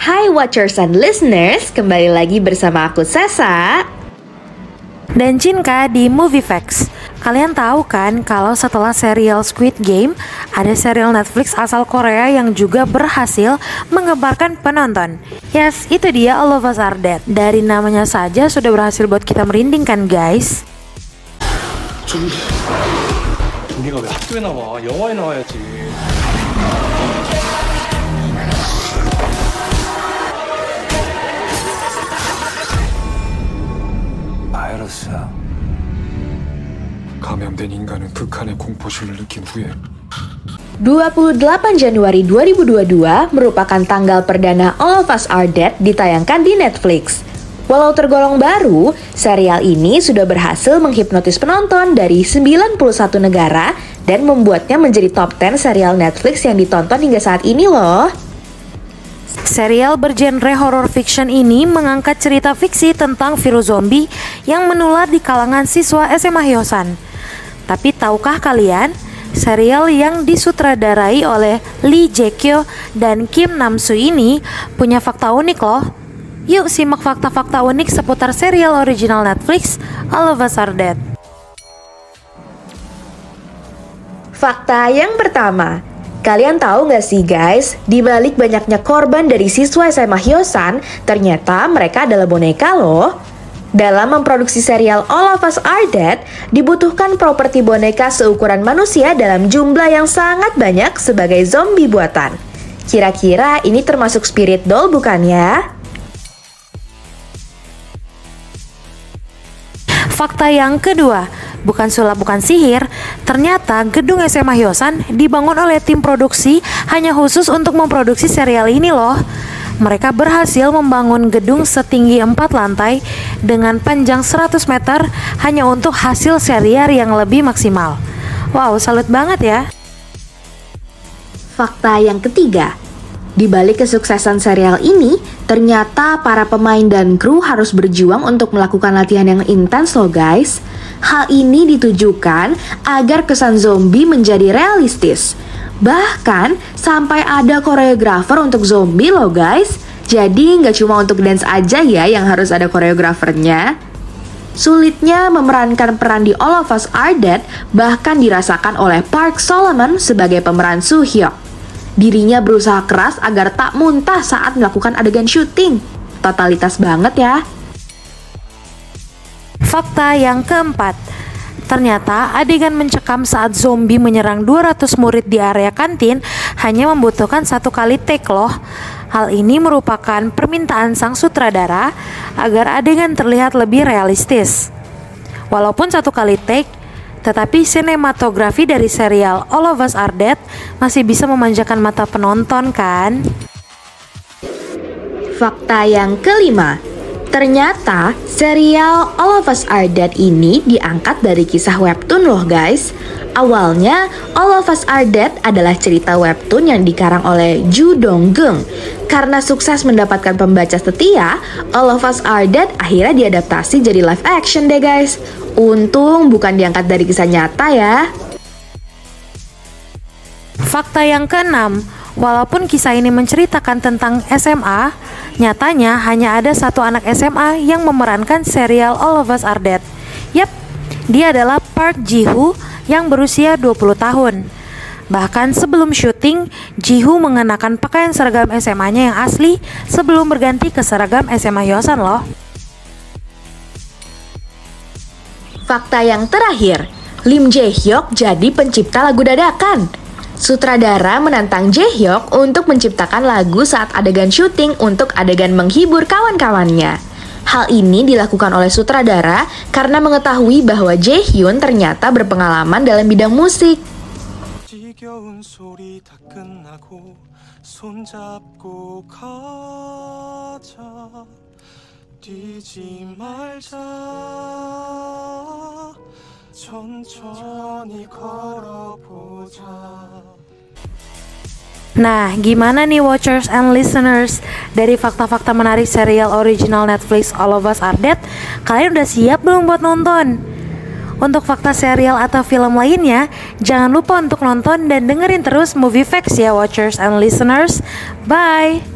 Hai watchers and listeners, kembali lagi bersama aku Sesa dan Cinka di Movie Facts. Kalian tahu kan kalau setelah serial Squid Game, ada serial Netflix asal Korea yang juga berhasil mengembarkan penonton. Yes, itu dia All of Us Are Dead. Dari namanya saja sudah berhasil buat kita merinding kan guys? 니가 왜 학교에 나와? 영화에 나와야지. 바이러스야. 감염된 인간은 극한의 공포심을 느낀 후에 28 Januari 2022 merupakan tanggal perdana All of Us Are Dead ditayangkan di Netflix. Walau tergolong baru, serial ini sudah berhasil menghipnotis penonton dari 91 negara dan membuatnya menjadi top 10 serial Netflix yang ditonton hingga saat ini loh. Serial bergenre horror fiction ini mengangkat cerita fiksi tentang virus zombie yang menular di kalangan siswa SMA Hyosan. Tapi tahukah kalian, serial yang disutradarai oleh Lee Jae-kyo dan Kim Nam-soo ini punya fakta unik loh. Yuk simak fakta-fakta unik seputar serial original Netflix All of Us Are Dead. Fakta yang pertama, kalian tahu nggak sih guys, di balik banyaknya korban dari siswa SMA Hyosan, ternyata mereka adalah boneka loh. Dalam memproduksi serial All of Us Are Dead, dibutuhkan properti boneka seukuran manusia dalam jumlah yang sangat banyak sebagai zombie buatan. Kira-kira ini termasuk spirit doll bukan ya? Fakta yang kedua, bukan sulap bukan sihir, ternyata gedung SMA Hyosan dibangun oleh tim produksi hanya khusus untuk memproduksi serial ini loh. Mereka berhasil membangun gedung setinggi 4 lantai dengan panjang 100 meter hanya untuk hasil serial yang lebih maksimal. Wow, salut banget ya. Fakta yang ketiga, di balik kesuksesan serial ini, ternyata para pemain dan kru harus berjuang untuk melakukan latihan yang intens loh guys. Hal ini ditujukan agar kesan zombie menjadi realistis. Bahkan sampai ada koreografer untuk zombie loh guys. Jadi nggak cuma untuk dance aja ya yang harus ada koreografernya. Sulitnya memerankan peran di All of Us Are Dead bahkan dirasakan oleh Park Solomon sebagai pemeran Soo Hyuk. Dirinya berusaha keras agar tak muntah saat melakukan adegan syuting. Totalitas banget ya. Fakta yang keempat, Ternyata adegan mencekam saat zombie menyerang 200 murid di area kantin hanya membutuhkan satu kali take loh. Hal ini merupakan permintaan sang sutradara agar adegan terlihat lebih realistis. Walaupun satu kali take, tetapi sinematografi dari serial All of Us Are Dead masih bisa memanjakan mata penonton kan? Fakta yang kelima, Ternyata serial All of Us Are Dead ini diangkat dari kisah webtoon loh guys. Awalnya All of Us Are Dead adalah cerita webtoon yang dikarang oleh Ju Dong Geung. Karena sukses mendapatkan pembaca setia, All of Us Are Dead akhirnya diadaptasi jadi live action deh guys. Untung bukan diangkat dari kisah nyata ya. Fakta yang keenam, walaupun kisah ini menceritakan tentang SMA, nyatanya hanya ada satu anak SMA yang memerankan serial All of Us Are Dead. Yap, dia adalah Park Ji-hoo yang berusia 20 tahun. Bahkan sebelum syuting, Ji-hoo mengenakan pakaian seragam SMA-nya yang asli sebelum berganti ke seragam SMA Hyosan loh. Fakta yang terakhir, Lim Jae-hyuk jadi pencipta lagu dadakan. Sutradara menantang Jae-hyuk untuk menciptakan lagu saat adegan syuting untuk adegan menghibur kawan-kawannya. Hal ini dilakukan oleh sutradara karena mengetahui bahwa Jae-hyun ternyata berpengalaman dalam bidang musik. Nah, gimana nih watchers and listeners dari fakta-fakta menarik serial original Netflix All of Us Are Dead? Kalian udah siap belum buat nonton? Untuk fakta serial atau film lainnya, jangan lupa untuk nonton dan dengerin terus Movie Facts ya watchers and listeners. Bye!